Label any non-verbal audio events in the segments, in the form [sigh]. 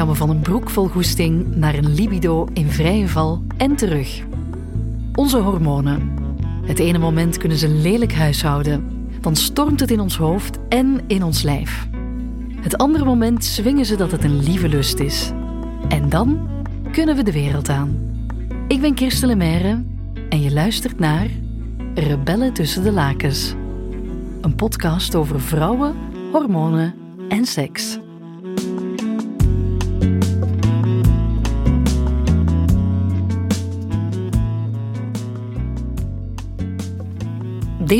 gaan we van een broek vol goesting naar een libido in vrije val en terug. Onze hormonen. Het ene moment kunnen ze lelijk huishouden. Dan stormt het in ons hoofd en in ons lijf. Het andere moment zwingen ze dat het een lieve lust is. En dan kunnen we de wereld aan. Ik ben Kirsten Lemaire en je luistert naar Rebellen tussen de lakens. Een podcast over vrouwen, hormonen en seks.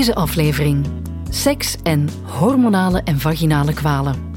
Deze aflevering: seks en hormonale en vaginale kwalen.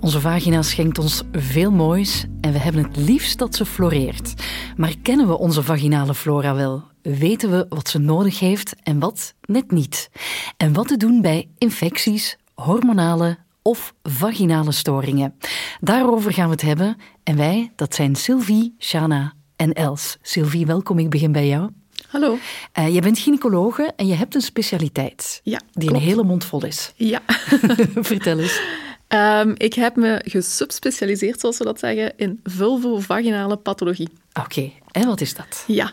Onze vagina schenkt ons veel moois en we hebben het liefst dat ze floreert. Maar kennen we onze vaginale flora wel? Weten we wat ze nodig heeft en wat net niet? En wat te doen bij infecties, hormonale of vaginale storingen? Daarover gaan we het hebben. En wij, dat zijn Sylvie, Shana en Els. Sylvie, welkom. Ik begin bij jou. Hallo. Uh, je bent gynaecologe en je hebt een specialiteit. Ja, Die klopt. een hele mond vol is. Ja. [laughs] Vertel eens. Um, ik heb me gesubspecialiseerd, zoals we dat zeggen, in vulvovaginale pathologie. Oké, okay. en wat is dat? Ja,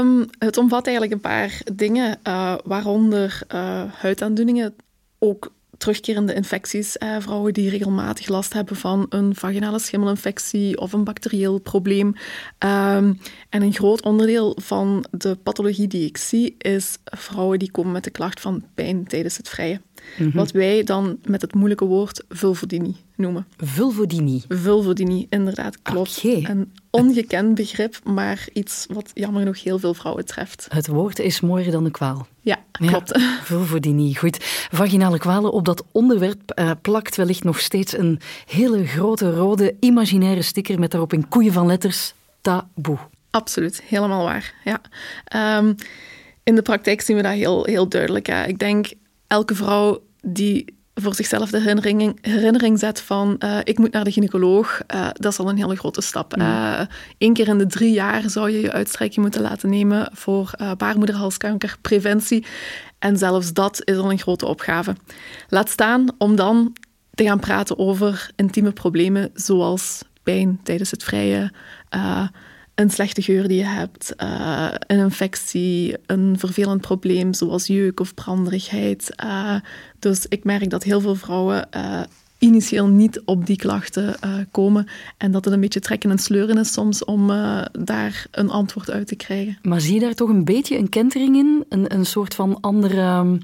um, het omvat eigenlijk een paar dingen, uh, waaronder uh, huidaandoeningen, ook terugkerende infecties. Eh, vrouwen die regelmatig last hebben van een vaginale schimmelinfectie of een bacterieel probleem. Um, en een groot onderdeel van de pathologie die ik zie is vrouwen die komen met de klacht van pijn tijdens het vrije. Mm -hmm. Wat wij dan met het moeilijke woord vulvodynie noemen. Vulvodynie? Vulvodynie, inderdaad, klopt. Okay. Een ongekend begrip, maar iets wat jammer genoeg heel veel vrouwen treft. Het woord is mooier dan de kwaal. Ja, klopt. Ja, [laughs] vulvodynie, goed. Vaginale kwalen, op dat onderwerp uh, plakt wellicht nog steeds een hele grote rode imaginaire sticker met daarop in koeien van letters taboe. Absoluut, helemaal waar. Ja. Um, in de praktijk zien we dat heel, heel duidelijk. Hè. Ik denk, elke vrouw die voor zichzelf de herinnering, herinnering zet van uh, ik moet naar de gynaecoloog, uh, dat is al een hele grote stap. Mm. Uh, Eén keer in de drie jaar zou je je uitstrijkje moeten laten nemen voor baarmoederhalskankerpreventie. En zelfs dat is al een grote opgave. Laat staan om dan te gaan praten over intieme problemen zoals pijn tijdens het vrije, een slechte geur die je hebt, uh, een infectie, een vervelend probleem zoals jeuk of branderigheid. Uh, dus ik merk dat heel veel vrouwen uh, initieel niet op die klachten komen en dat het een beetje trekken en sleuren is soms om daar een antwoord uit te krijgen. Maar zie je daar toch een beetje een kentering in? Een, een soort van andere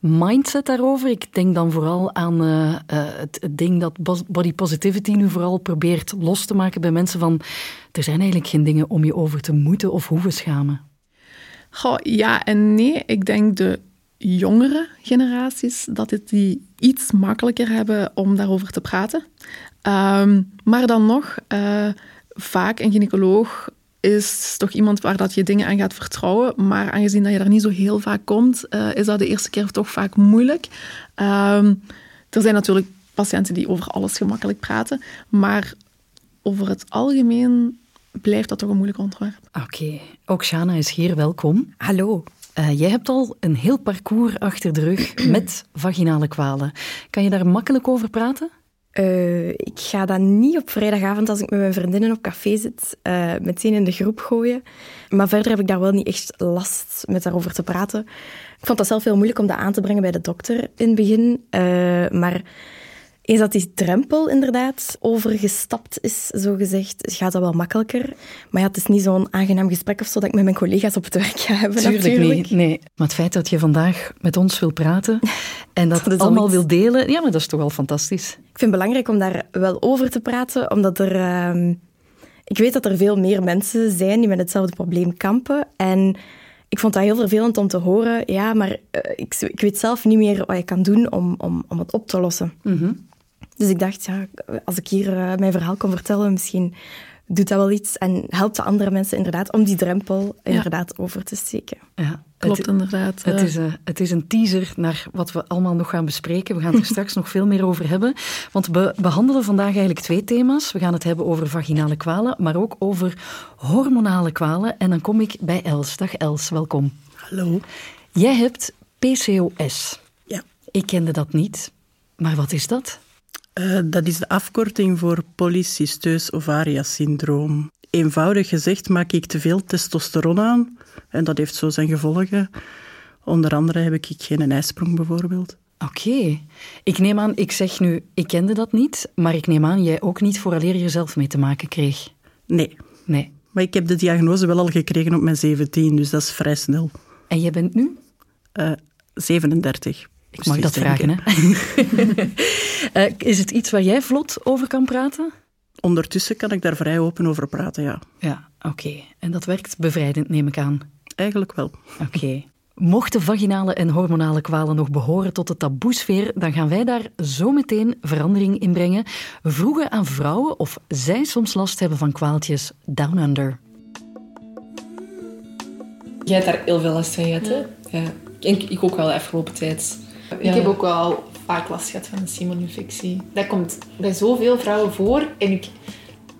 mindset daarover? Ik denk dan vooral aan het, het ding dat body positivity nu vooral probeert los te maken bij mensen van er zijn eigenlijk geen dingen om je over te moeten of hoeven schamen. Goh, ja en nee. Ik denk de jongere generaties dat het die iets makkelijker hebben om daarover te praten. Um, maar dan nog, uh, vaak een gynaecoloog is toch iemand waar dat je dingen aan gaat vertrouwen. Maar aangezien dat je daar niet zo heel vaak komt, uh, is dat de eerste keer toch vaak moeilijk. Um, er zijn natuurlijk patiënten die over alles gemakkelijk praten, maar over het algemeen blijft dat toch een moeilijk onderwerp. Oké, okay. ook Shana is hier, welkom. Hallo. Uh, jij hebt al een heel parcours achter de rug [clears throat] met vaginale kwalen. Kan je daar makkelijk over praten? Uh, ik ga dat niet op vrijdagavond als ik met mijn vriendinnen op café zit, uh, meteen in de groep gooien. Maar verder heb ik daar wel niet echt last met daarover te praten. Ik vond dat zelf heel moeilijk om dat aan te brengen bij de dokter in het begin. maar eens dat die drempel inderdaad overgestapt is, zo gezegd, gaat dat wel makkelijker. Maar ja, het is niet zo'n aangenaam gesprek of zo dat ik met mijn collega's op het werk ga hebben. Tuurlijk natuurlijk. niet. Nee. Maar het feit dat je vandaag met ons wil praten [laughs] en dat, dat allemaal wil delen, ja, maar dat is toch wel fantastisch. Ik vind het belangrijk om daar wel over te praten, omdat er... Uh, ik weet dat er veel meer mensen zijn die met hetzelfde probleem kampen. En ik vond dat heel vervelend om te horen. Ja, maar uh, ik, ik, weet zelf niet meer wat je kan doen om, om, om het op te lossen. Mm -hmm. Dus ik dacht, ja, als ik hier uh, mijn verhaal kon vertellen, misschien doet dat wel iets en helpt de andere mensen inderdaad om die drempel inderdaad over te steken. Ja, Klopt, het, inderdaad. Het is, uh, het is een teaser naar wat we allemaal nog gaan bespreken. We gaan het er [laughs] straks nog veel meer over hebben. Want we behandelen vandaag eigenlijk twee thema's. We gaan het hebben over vaginale kwalen, maar ook over hormonale kwalen. En dan kom ik bij Els. Dag Els, welkom. Hallo. Jij hebt PCOS. Ja. Ik kende dat niet. Maar wat is dat? Uh, dat is de afkorting voor polycysteus ovarius syndroom. Eenvoudig gezegd maak ik te veel testosteron aan en dat heeft zo zijn gevolgen. Onder andere heb ik geen ijsprong bijvoorbeeld. Oké. Ik neem aan, ik zeg nu, ik kende dat niet, maar ik neem aan jij ook niet vooraleer je zelf mee te maken kreeg. Nee. Nee. Maar ik heb de diagnose wel al gekregen op mijn 17, dus dat is vrij snel. En jij bent nu? Uh, 37. Ik mag dat vragen, hè? uh, [laughs] is het iets waar jij vlot over kan praten? Ondertussen kan ik daar vrij open over praten, ja. Ja, oké. En dat werkt bevrijdend, neem ik aan? Eigenlijk wel. Oké. Mochten vaginale en hormonale kwalen nog behoren tot de taboesfeer, dan gaan wij daar zo meteen verandering in brengen. We vroegen aan vrouwen of zij soms last hebben van kwaaltjes down under. Jij hebt daar heel veel last van gehad, hè? Ja. Ik, ik ook wel de afgelopen tijd. Ik heb ook wel vaak last gehad van een simoninfectie. Dat komt bij zoveel vrouwen voor. En ik,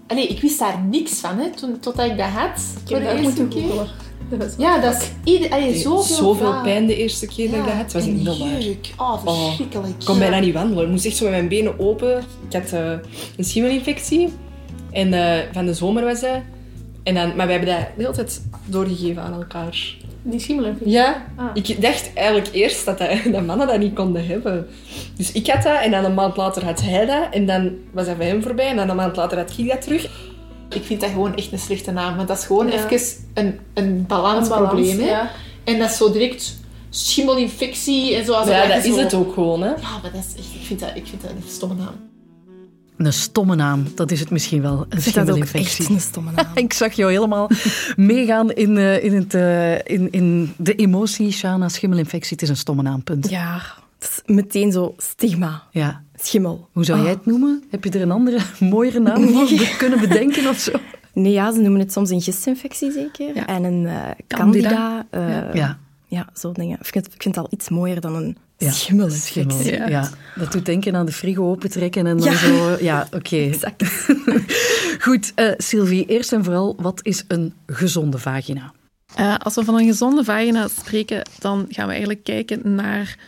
allee, ik wist daar niks van, hè, toen, totdat ik dat had. Ik heb dat moeten googelen. [laughs] Ja, dat is ieder, allee, zoveel, zoveel pijn de eerste keer dat ik dat had. was niet normaal. Oh, verschrikkelijk. Oh, ik kon bijna niet wandelen. Ik moest echt zo met mijn benen open. Ik had uh, een schimmelinfectie. En uh, van de zomer was dat. En dan, maar we hebben dat de hele tijd doorgegeven aan elkaar. Die schimmelinfectie? Ja. Ah. Ik dacht eigenlijk eerst dat, dat, [laughs] dat, mannen dat niet konden hebben. Dus ik had dat en dan een maand later had hij dat. En dan was dat bij hem voorbij. En dan een maand later had ik dat terug. Ik vind dat gewoon echt een slechte naam. Want dat is gewoon ja. even een, een balansprobleem. Balans, ja. En dat is zo direct schimmelinfectie en zo. Ja, dat, is het ook gewoon. Hè? Ja, maar dat is echt, ik, vind dat, ik vind dat een stomme naam. Een stomme naam, dat is het misschien wel. Een schimmelinfectie. een stomme naam. [laughs] ik zag jou helemaal [laughs] meegaan in, uh, in, het, uh, in, in de emotie, Shana, schimmelinfectie. Het is een stomme naam, punt. Ja, het is meteen zo stigma. Ja. Schimmel. Hoe zou jij het noemen? Heb je er een andere, [laughs] mooiere naam voor kunnen bedenken of zo? Nee, ja, ze noemen het soms een gistinfectie zeker. Ja. En een uh, candida. candida. ja. ja, zo dingen. Ik vind, ik vind het al iets mooier dan een ja, schimmel. schimmel. Ja. ja. dat doet denken aan de frigo opentrekken en dan ja. zo... Ja, oké. Okay. [laughs] Exact. [laughs] Goed, uh, Sylvie, eerst en vooral, wat is een gezonde vagina? Uh, als we van een gezonde vagina spreken, dan gaan we eigenlijk kijken naar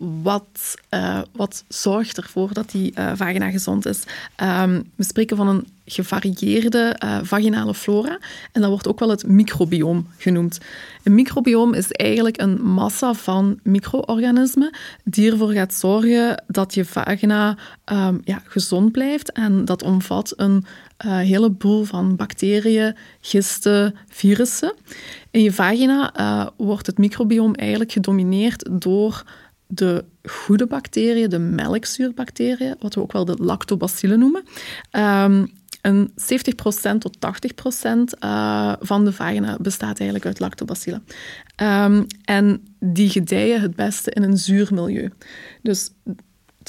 wat, uh, wat zorgt ervoor dat die uh, vagina gezond is. Um, we spreken van een gevarieerde uh, vaginale flora en dat wordt ook wel het microbioom genoemd. Een microbioom is eigenlijk een massa van micro-organismen die ervoor gaat zorgen dat je vagina um, ja, gezond blijft en dat omvat een heleboel van bacteriën, gisten, virussen. In je vagina wordt het microbioom eigenlijk gedomineerd door de goede bacteriën, de melkzuurbacteriën, wat we ook wel de lactobacillen noemen. Um, en 70% tot 80% uh, van de vagina bestaat eigenlijk uit lactobacillen. Um, en die gedijen het beste in een zuur milieu. Dus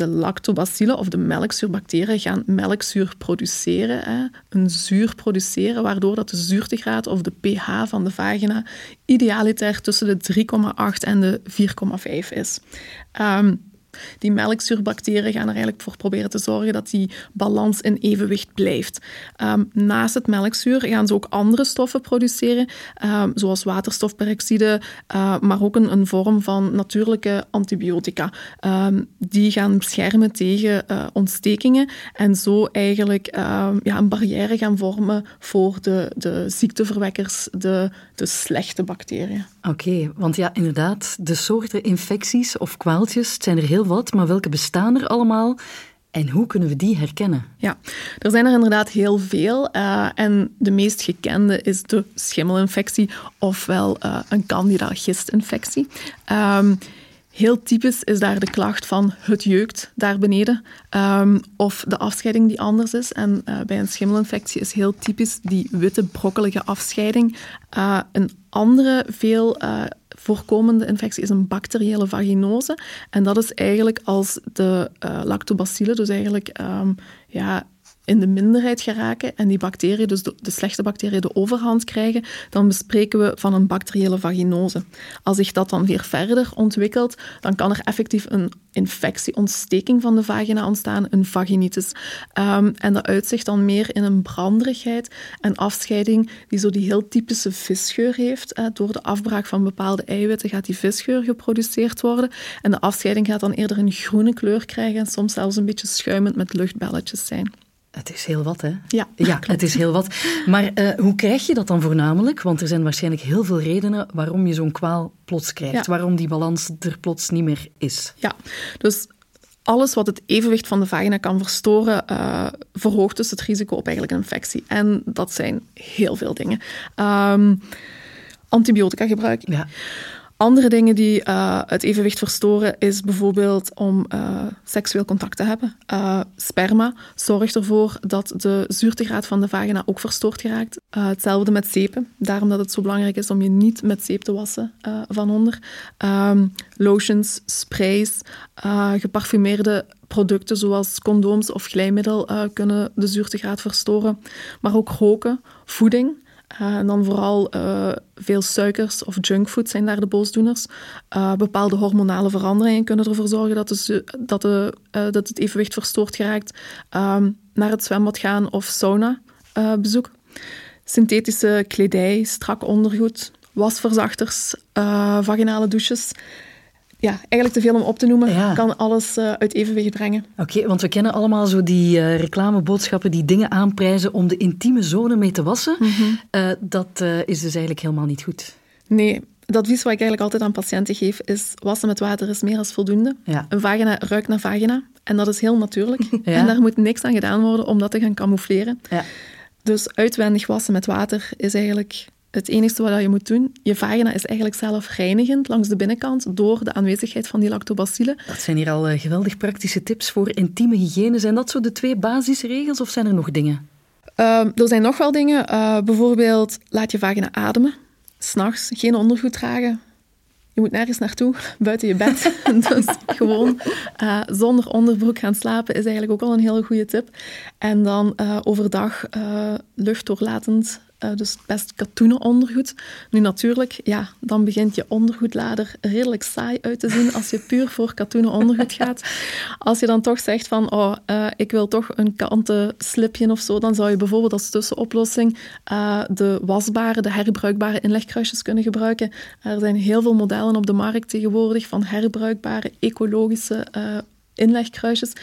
de lactobacillen of de melkzuurbacteriën gaan melkzuur produceren, hè, een zuur produceren, waardoor dat de zuurtegraad of de pH van de vagina idealiter tussen de 3,8 en de 4,5 is. Um, die melkzuurbacteriën gaan er eigenlijk voor proberen te zorgen dat die balans in evenwicht blijft. Um, naast het melkzuur gaan ze ook andere stoffen produceren, um, zoals waterstofperoxide, uh, maar ook een, een, vorm van natuurlijke antibiotica. Um, die gaan beschermen tegen uh, ontstekingen en zo eigenlijk ja, een barrière gaan vormen voor de, de ziekteverwekkers, de, de slechte bacteriën. Oké, want ja, inderdaad, de soorten infecties of kwaaltjes, zijn er heel wat, maar welke bestaan er allemaal? En hoe kunnen we die herkennen? Ja, er zijn er inderdaad heel veel. Uh, en de meest gekende is de schimmelinfectie, ofwel uh, een candida-gistinfectie. Um, Heel typisch is daar de klacht van het jeukt daar beneden um, of de afscheiding die anders is. En uh, bij een schimmelinfectie is heel typisch die witte brokkelige afscheiding. Een andere veel voorkomende infectie is een bacteriële vaginose. En dat is eigenlijk als de lactobacillen, dus eigenlijk um, ja, in de minderheid geraken en die bacteriën, dus de, slechte bacteriën, de overhand krijgen, dan bespreken we van een bacteriële vaginose. Als zich dat dan weer verder ontwikkelt, dan kan er effectief een infectie, ontsteking van de vagina ontstaan, een vaginitis. Um, en dat uitzicht dan meer in een branderigheid en afscheiding die zo die heel typische visgeur heeft. Uh, door de afbraak van bepaalde eiwitten gaat die visgeur geproduceerd worden en de afscheiding gaat dan eerder een groene kleur krijgen en soms zelfs een beetje schuimend met luchtbelletjes zijn. Het is heel wat, hè? Ja, ja [laughs] het is heel wat. Maar uh, hoe krijg je dat dan voornamelijk? Want er zijn waarschijnlijk heel veel redenen waarom je zo'n kwaal plots krijgt. Ja. Waarom die balans er plots niet meer is. Ja, dus alles wat het evenwicht van de vagina kan verstoren, uh, verhoogt dus het risico op eigenlijk een infectie. En dat zijn heel veel dingen. Um, antibiotica gebruik. Ja. Andere dingen die uh, het evenwicht verstoren is bijvoorbeeld om uh, seksueel contact te hebben. Uh, sperma zorgt ervoor dat de zuurtegraad van de vagina ook verstoord geraakt. hetzelfde met zeepen. Daarom dat het zo belangrijk is om je niet met zeep te wassen van onder. Um, lotions, sprays, geparfumeerde producten zoals condooms of glijmiddel kunnen de zuurtegraad verstoren. Maar ook roken, voeding. Uh, en dan vooral uh, veel suikers of junkfood zijn daar de boosdoeners. Uh, bepaalde hormonale veranderingen kunnen ervoor zorgen dat, de, dat, de, dat het evenwicht verstoord geraakt. Um, naar het zwembad gaan of sauna bezoek. Synthetische kledij, strak ondergoed, wasverzachters, vaginale douches ja, eigenlijk te veel om op te noemen, kan alles uh, uit evenwicht brengen. Oké, want we kennen allemaal zo die uh, reclameboodschappen die dingen aanprijzen om de intieme zone mee te wassen. Mm -hmm. uh, dat is dus eigenlijk helemaal niet goed. Nee, het advies wat ik eigenlijk altijd aan patiënten geef is wassen met water is meer dan voldoende. Ja. Een vagina ruikt naar vagina en dat is heel natuurlijk. [laughs] Ja. En daar moet niks aan gedaan worden om dat te gaan camoufleren. Ja. Dus uitwendig wassen met water is eigenlijk het enige wat je moet doen, je vagina is eigenlijk zelf reinigend langs de binnenkant door de aanwezigheid van die lactobacillen. Dat zijn hier al uh, geweldig praktische tips voor intieme hygiëne. Zijn dat zo de twee basisregels of zijn er nog dingen? Uh, er zijn nog wel dingen. Uh, bijvoorbeeld, laat je vagina ademen. S'nachts geen ondergoed dragen. Je moet nergens naartoe, [laughs] buiten je bed. [laughs] dus gewoon uh, zonder onderbroek gaan slapen is eigenlijk ook al een hele goede tip. En dan overdag uh, luchtdoorlatend uh, dus best katoenen ondergoed. Nu natuurlijk, ja, dan begint je ondergoedlader redelijk saai uit te zien als je puur voor katoenen ondergoed gaat. [laughs] Als je dan toch zegt van, oh, uh, ik wil toch een kanten slipje of zo, dan zou je bijvoorbeeld als tussenoplossing uh, de wasbare, de herbruikbare inlegkruisjes kunnen gebruiken. Er zijn heel veel modellen op de markt tegenwoordig van herbruikbare, ecologische inlegkruisjes.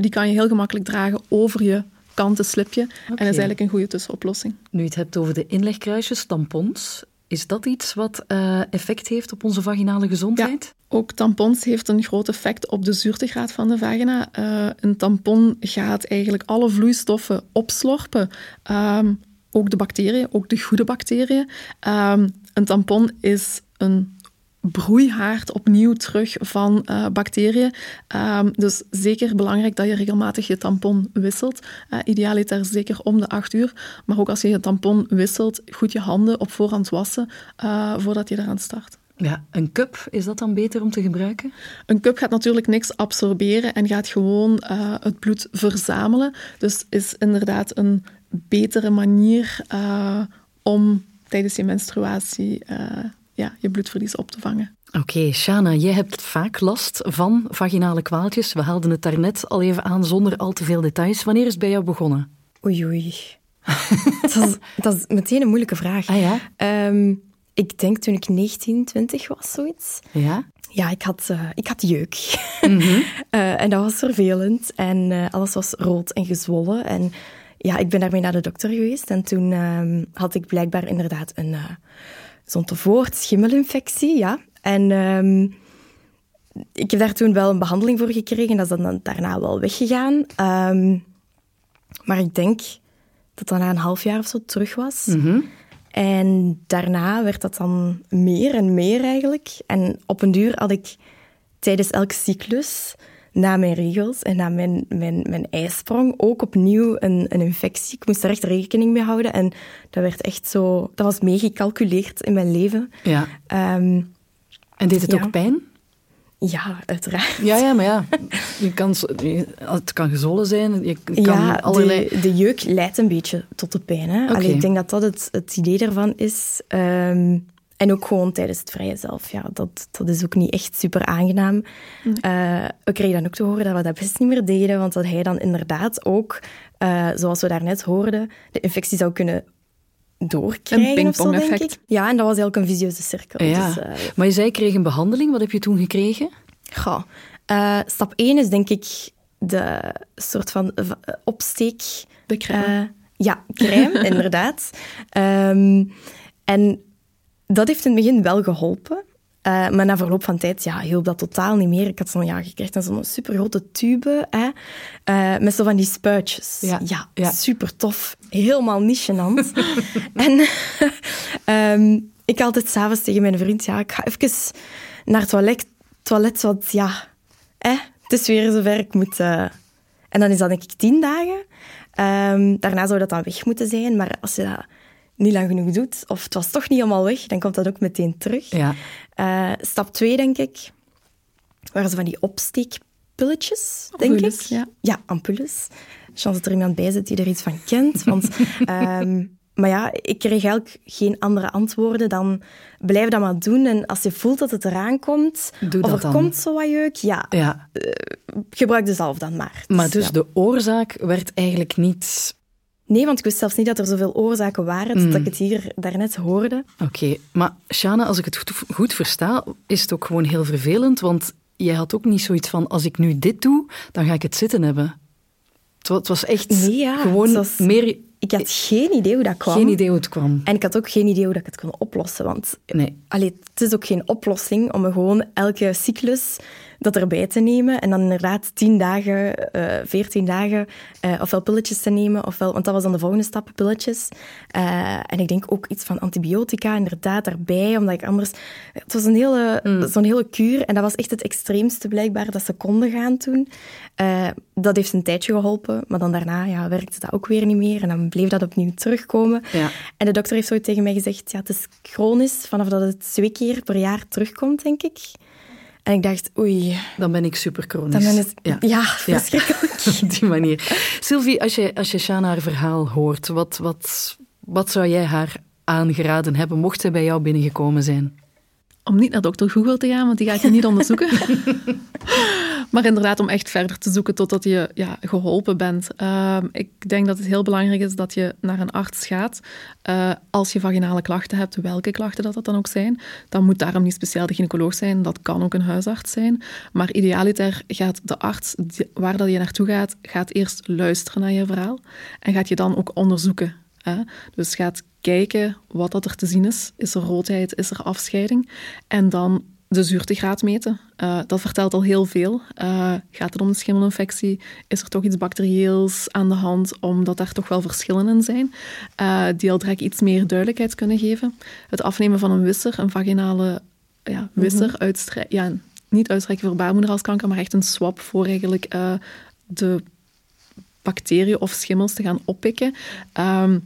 die kan je heel gemakkelijk dragen over je kanten slipje. Okay. En dat is eigenlijk een goede tussenoplossing. Nu je het hebt over de inlegkruisjes, tampons. Is dat iets wat uh, effect heeft op onze vaginale gezondheid? Ja, ook tampons heeft een groot effect op de zuurtegraad van de vagina. Uh, een tampon gaat eigenlijk alle vloeistoffen opslorpen. Um, ook de bacteriën, ook de goede bacteriën. Um, een tampon is een broeihaard opnieuw terug van uh, bacteriën. Um, dus zeker belangrijk dat je regelmatig je tampon wisselt. Uh, idealiter zeker om de acht uur. Maar ook als je je tampon wisselt, goed je handen op voorhand wassen uh, voordat je eraan start. Ja, een cup, is dat dan beter om te gebruiken? Een cup gaat natuurlijk niks absorberen en gaat gewoon het bloed verzamelen. Dus is inderdaad een betere manier om tijdens je menstruatie ja, je bloedverlies op te vangen. Oké, okay, Shana, jij hebt vaak last van vaginale kwaaltjes. We haalden het daarnet al even aan zonder al te veel details. Wanneer is het bij jou begonnen? Oei, oei. [laughs] dat, is, dat, is, meteen een moeilijke vraag. Ah ja? Um, ik denk toen ik 19, 20 was, zoiets. Ja? Ja, ik had, uh, ik had jeuk. Mm -hmm. uh, en dat was vervelend. En uh, alles was rood en gezwollen. En ja, ik ben daarmee naar de dokter geweest. En toen um, had ik blijkbaar inderdaad een zo'n tevoort schimmelinfectie, ja. En um, ik heb daar toen wel een behandeling voor gekregen. Dat is dan daarna wel weggegaan. Um, maar ik denk dat dat na een half jaar of zo terug was. Mm -hmm. En daarna werd dat dan meer en meer eigenlijk. En op een duur had ik tijdens elke cyclus na mijn regels en na mijn, mijn, mijn ijsprong ook opnieuw een, een infectie. Ik moest er echt rekening mee houden. En dat werd echt zo... Dat was meegecalculeerd in mijn leven. Ja. Um, en deed het ja. ook pijn? Ja, uiteraard. Ja, ja, maar ja, je kan, het kan gezwollen zijn. Je kan ja, allerlei... de, de jeuk leidt een beetje tot de pijn. Hè? Allee, ik denk dat dat het, het idee ervan is. Ehm, en ook gewoon tijdens het vrije zelf. Ja, dat, dat is ook niet echt super aangenaam. Eh, we kregen dan ook te horen dat we dat best niet meer deden, want dat hij dan inderdaad ook, eh, zoals we daarnet hoorden, de infectie zou kunnen doorkrijgen Een pingpong-effect. Ja, en dat was eigenlijk een visieuze cirkel. Ja. Dus, eh, Maar je zei, kreeg een behandeling. Wat heb je toen gekregen? Goh. Stap 1 is denk ik de soort van opsteek. De crème. Ja, crème, [laughs] inderdaad. Ehm, en dat heeft in het begin wel geholpen. Eh, maar na verloop van tijd ja, hielp dat totaal niet meer. Ik had zo'n, ja, krijgt dan zo'n supergrote tube hè, eh, met zo van die spuitjes. Ja, ja. super tof. Helemaal niet gênant. [laughs] en [laughs] ehm, ik had altijd s'avonds tegen mijn vriend, ja, ik ga even naar het toilet, toilet want ja, hè, het is weer zover ik moet... eh. En dan is dat denk ik tien dagen. Ehm, daarna zou dat dan weg moeten zijn, maar als je dat niet lang genoeg doet, of het was toch niet helemaal weg, dan komt dat ook meteen terug. Ja. Eh, stap 2, denk ik, waren ze van die opsteekpilletjes, denk ik. ja. Ja, ampoules. Chance dat er iemand bij zit die er iets van kent. Want, [laughs] ehm, maar ja, ik kreeg eigenlijk geen andere antwoorden dan blijf dat maar doen. En als je voelt dat het eraan komt, Doe of er dan. komt zo wat jeuk, ja, ja. gebruik de zalf dan maar. Maar dus ja. de oorzaak werd eigenlijk niet... Nee, want ik wist zelfs niet dat er zoveel oorzaken waren, Mm. dat ik het hier daarnet hoorde. Oké, maar Shana, als ik het goed, goed versta, is het ook gewoon heel vervelend, want jij had ook niet zoiets van, als ik nu dit doe, dan ga ik het zitten hebben. Het wa- het was echt Nee, ja, gewoon was- meer... Ik had geen idee hoe dat kwam. Geen idee hoe het kwam. En ik had ook geen idee hoe dat ik het kon oplossen. Want Nee. allee, het is ook geen oplossing om gewoon elke cyclus dat erbij te nemen. En dan inderdaad 10 dagen, eh 14 dagen, eh, ofwel pilletjes te nemen, ofwel, want dat was dan de volgende stap, pilletjes. Eh, en ik denk ook iets van antibiotica inderdaad daarbij, omdat ik anders... Het was een hele, zo'n hele kuur en dat was echt het extreemste blijkbaar dat ze konden gaan toen. Dat heeft een tijdje geholpen, maar dan daarna ja, werkte dat ook weer niet meer en dan bleef dat opnieuw terugkomen. Ja. En de dokter heeft zo tegen mij gezegd, ja, het is chronisch, vanaf dat het twee keer per jaar terugkomt, denk ik. En ik dacht, oei, Dan ben ik super chronisch. dan ben het... Ja. Ja, [laughs] verschrikkelijk. [laughs] Op die manier. Sylvie, als je, als je Shana haar verhaal hoort, wat, wat, wat zou jij haar aangeraden hebben, mocht zij bij jou binnengekomen zijn? Om niet naar dokter Google te gaan, want die gaat je niet [laughs] onderzoeken. maar inderdaad, om echt verder te zoeken totdat je ja, geholpen bent. Ehm, ik denk dat het heel belangrijk is dat je naar een arts gaat. Eh, als je vaginale klachten hebt, welke klachten dat, dat dan ook zijn, dan moet daarom niet speciaal de gynaecoloog zijn. Dat kan ook een huisarts zijn. Maar idealiter gaat de arts waar dat je naartoe gaat, gaat eerst luisteren naar je verhaal. En gaat je dan ook onderzoeken. Hè? Dus gaat kijken wat dat er te zien is. Is er roodheid, is er afscheiding? En dan de zuurtegraad meten. Eh, dat vertelt al heel veel. Eh, gaat het om een schimmelinfectie? Is er toch iets bacterieels aan de hand, omdat daar toch wel verschillen in zijn, eh, die al direct iets meer duidelijkheid kunnen geven? Het afnemen van een wisser, een vaginale ja, wisser, uitstre- ja, niet uitstrekken voor baarmoederhalskanker, maar echt een swab voor eigenlijk de bacteriën of schimmels te gaan oppikken. Ehm,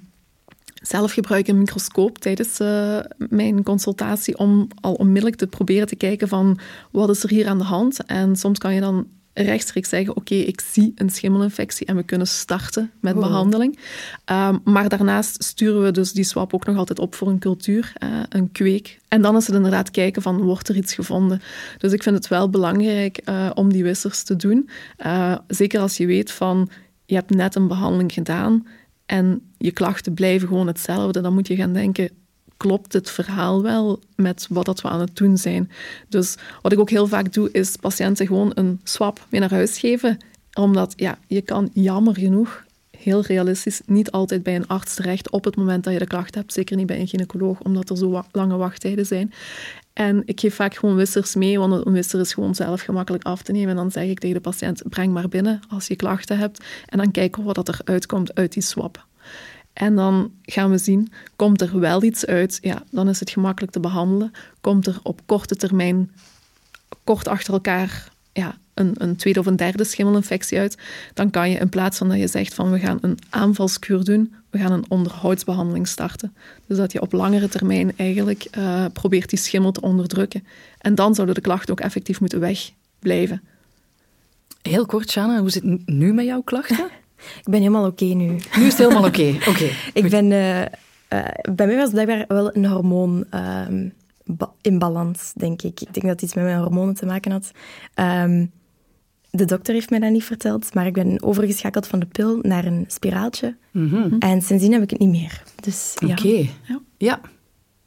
zelf gebruik ik een microscoop tijdens eh, mijn consultatie om al onmiddellijk te proberen te kijken van wat is er hier aan de hand. En soms kan je dan rechtstreeks zeggen, oké, ik zie een schimmelinfectie en we kunnen starten met behandeling. Ehm, maar daarnaast sturen we dus die swab ook nog altijd op voor een cultuur, eh, een kweek. En dan is het inderdaad kijken van, wordt er iets gevonden? Dus ik vind het wel belangrijk eh, om die wissers te doen. Zeker als je weet van, je hebt net een behandeling gedaan en je klachten blijven gewoon hetzelfde, dan moet je gaan denken, klopt het verhaal wel met wat dat we aan het doen zijn? Dus wat ik ook heel vaak doe, is patiënten gewoon een swab mee naar huis geven. Omdat, ja, je kan jammer genoeg, heel realistisch, niet altijd bij een arts terecht op het moment dat je de klacht hebt. Zeker niet bij een gynaecoloog, omdat er zo lange wachttijden zijn. En ik geef vaak gewoon wissers mee, want een wisser is gewoon zelf gemakkelijk af te nemen. En dan zeg ik tegen de patiënt, breng maar binnen als je klachten hebt. En dan kijken we wat er uitkomt uit die swab. En dan gaan we zien, komt er wel iets uit, ja, dan is het gemakkelijk te behandelen. Komt er op korte termijn, kort achter elkaar, ja, een, een tweede of een derde schimmelinfectie uit, dan kan je in plaats van dat je zegt van we gaan een aanvalskuur doen, we gaan een onderhoudsbehandeling starten. Dus dat je op langere termijn eigenlijk uh, probeert die schimmel te onderdrukken. En dan zouden de klachten ook effectief moeten wegblijven. Heel kort, Shana, hoe zit het nu met jouw klachten? [laughs] Ik ben helemaal oké nu. Nu is het helemaal oké. [laughs] Oké. ik ben, uh, uh, bij mij was blijkbaar wel een hormoon um, in balans, denk ik. Ik denk dat het iets met mijn hormonen te maken had. Um, de dokter heeft mij dat niet verteld, maar ik ben overgeschakeld van de pil naar een spiraaltje. Mm -hmm. En sindsdien heb ik het niet meer. Dus, Oké. Ja,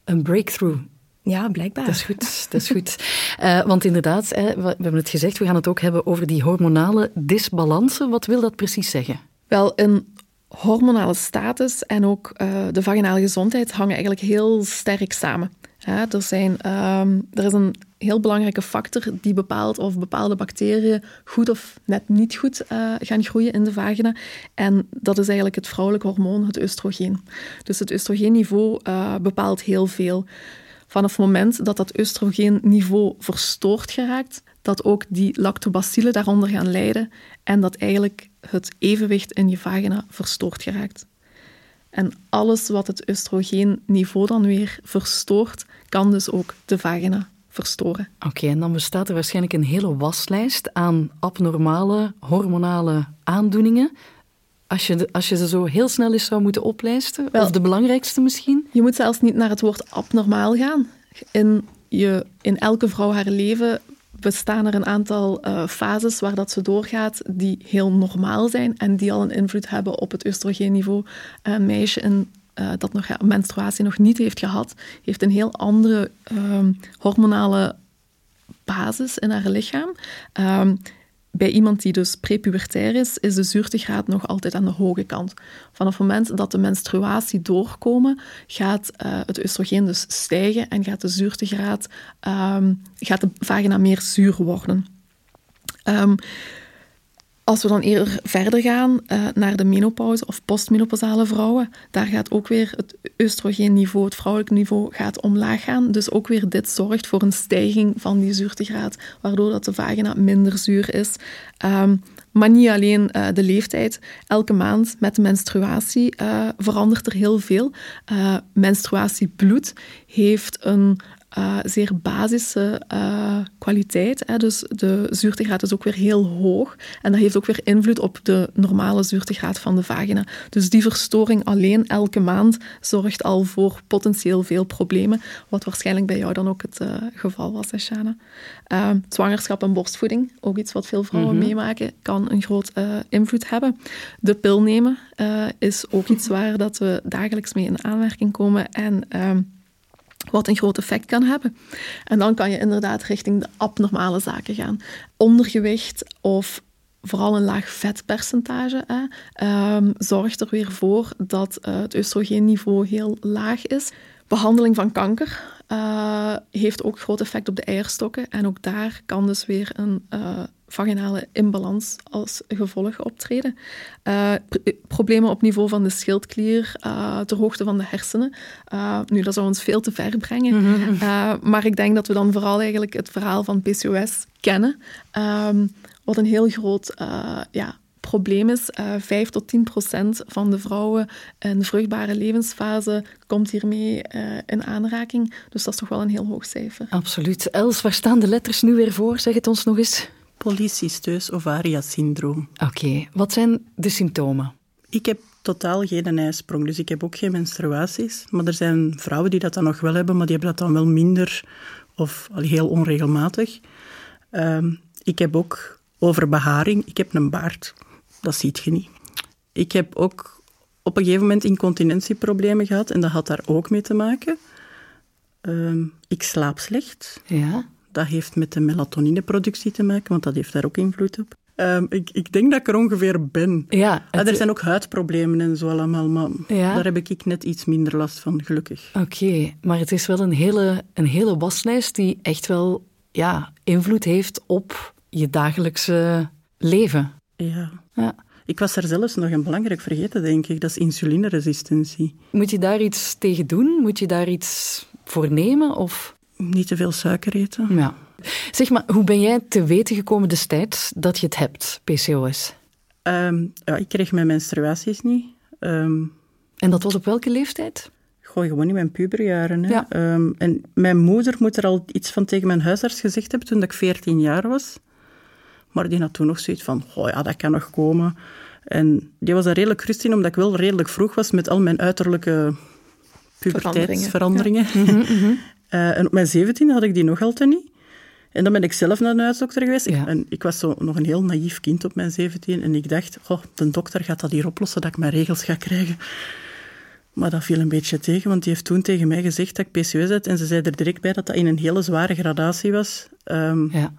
een breakthrough. Ja, blijkbaar. Dat is goed. Dat is goed. uh, [laughs] want inderdaad, hè, we hebben het gezegd, we gaan het ook hebben over die hormonale disbalansen. Wat wil dat precies zeggen? Wel, een hormonale status en ook uh, de vaginale gezondheid hangen eigenlijk heel sterk samen. Ja, er, zijn, um, er is een heel belangrijke factor die bepaalt of bepaalde bacteriën goed of net niet goed uh, gaan groeien in de vagina. En dat is eigenlijk het vrouwelijke hormoon, het oestrogeen. Dus het oestrogeenniveau uh, bepaalt heel veel. Vanaf het moment dat dat oestrogeenniveau verstoord geraakt, dat ook die lactobacillen daaronder gaan lijden en dat eigenlijk het evenwicht in je vagina verstoord geraakt. En alles wat het oestrogeenniveau dan weer verstoort, kan dus ook de vagina verstoren. Oké, en dan bestaat er waarschijnlijk een hele waslijst aan abnormale hormonale aandoeningen. Als je, als je ze zo heel snel eens zou moeten oplijsten, Wel, of de belangrijkste misschien? Je moet zelfs niet naar het woord abnormaal gaan. In, je, in elke vrouw haar leven bestaan er een aantal uh, fases waar dat ze doorgaat die heel normaal zijn en die al een invloed hebben op het oestrogeenniveau. Een meisje in, uh, dat nog ja, menstruatie nog niet heeft gehad, heeft een heel andere uh, hormonale basis in haar lichaam. Ehm, bij iemand die dus prepubertair is, is de zuurtegraad nog altijd aan de hoge kant. Vanaf het moment dat de menstruatie doorkomen, gaat uh, het oestrogeen dus stijgen en gaat de zuurtegraad, um, gaat de vagina meer zuur worden. Um, als we dan eerder verder gaan uh, naar de menopauze of postmenopausale vrouwen, daar gaat ook weer het oestrogeenniveau, het vrouwelijk niveau, gaat omlaag gaan. Dus ook weer dit zorgt voor een stijging van die zuurtegraad, waardoor dat de vagina minder zuur is. Um, maar niet alleen uh, de leeftijd. Elke maand met de menstruatie uh, verandert er heel veel. Menstruatiebloed heeft een uh, zeer basische uh, kwaliteit. Hè. Dus de zuurtegraad is ook weer heel hoog. En dat heeft ook weer invloed op de normale zuurtegraad van de vagina. Dus die verstoring alleen elke maand zorgt al voor potentieel veel problemen. Wat waarschijnlijk bij jou dan ook het uh, geval was, Shana. zwangerschap en borstvoeding, ook iets wat veel vrouwen mm -hmm. meemaken, kan een groot invloed hebben. De pil nemen is ook iets [laughs] waar dat we dagelijks mee in aanmerking komen. En wat een groot effect kan hebben. En dan kan je inderdaad richting de abnormale zaken gaan. Ondergewicht of vooral een laag vetpercentage hè, um, zorgt er weer voor dat uh, het oestrogeenniveau heel laag is. Behandeling van kanker uh, heeft ook groot effect op de eierstokken. En ook daar kan dus weer een uh, vaginale imbalans als gevolg optreden. Uh, problemen op niveau van de schildklier, uh, ter hoogte van de hersenen. Uh, nu, dat zou ons veel te ver brengen. Mm -hmm. maar ik denk dat we dan vooral eigenlijk het verhaal van PCOS kennen. Um, wat een heel groot ja, probleem is. Uh, 5 tot 10 procent van de vrouwen in de vruchtbare levensfase komt hiermee uh, in aanraking. Dus dat is toch wel een heel hoog cijfer. Absoluut. Els, waar staan de letters nu weer voor? Zeg het ons nog eens. Polycysteus ovaria syndroom. Oké, okay. wat zijn de symptomen? Ik heb totaal geen ijsprong, dus ik heb ook geen menstruaties. Maar er zijn vrouwen die dat dan nog wel hebben, maar die hebben dat dan wel minder of al heel onregelmatig. Um, ik heb ook overbeharing. Ik heb een baard. Dat ziet je niet. Ik heb ook op een gegeven moment incontinentieproblemen gehad en dat had daar ook mee te maken. Um, ik slaap slecht. Ja. Dat heeft met de melatonineproductie te maken, want dat heeft daar ook invloed op. Um, ik, ik, denk dat ik er ongeveer ben. Ja, het... Er zijn ook huidproblemen en zo allemaal, maar ja. daar heb ik net iets minder last van, gelukkig. Oké, okay, maar het is wel een hele, een hele waslijst die echt wel ja, invloed heeft op je dagelijkse leven. Ja. ja. Ik was er zelfs nog een belangrijk vergeten, denk ik. Dat is insulineresistentie. Moet je daar iets tegen doen? Moet je daar iets voor nemen? Of... Niet te veel suiker eten. Ja. Zeg maar, hoe ben jij te weten gekomen destijds dat je het hebt, PCOS? Um, ja, ik kreeg mijn menstruaties niet. Um, En dat was op welke leeftijd? Gooi gewoon in mijn puberjaren. Hè. Ja. Ehm, en mijn moeder moet er al iets van tegen mijn huisarts gezegd hebben toen ik 14 jaar was. Maar die had toen nog zoiets van, oh ja, dat kan nog komen. En die was daar redelijk rustig in, omdat ik wel redelijk vroeg was met al mijn uiterlijke puberteitsveranderingen. [laughs] Eh, en op mijn 17 had ik die nog altijd niet. En dan ben ik zelf naar de huisdokter geweest. Ik-. En ik was zo nog een heel naïef kind op mijn 17. En ik dacht, oh, de dokter gaat dat hier oplossen, dat ik mijn regels ga krijgen. Maar dat viel een beetje tegen, want die heeft toen tegen mij gezegd dat ik PCOS had. En ze zei er direct bij dat dat in een hele zware gradatie was. Ehm, Ja.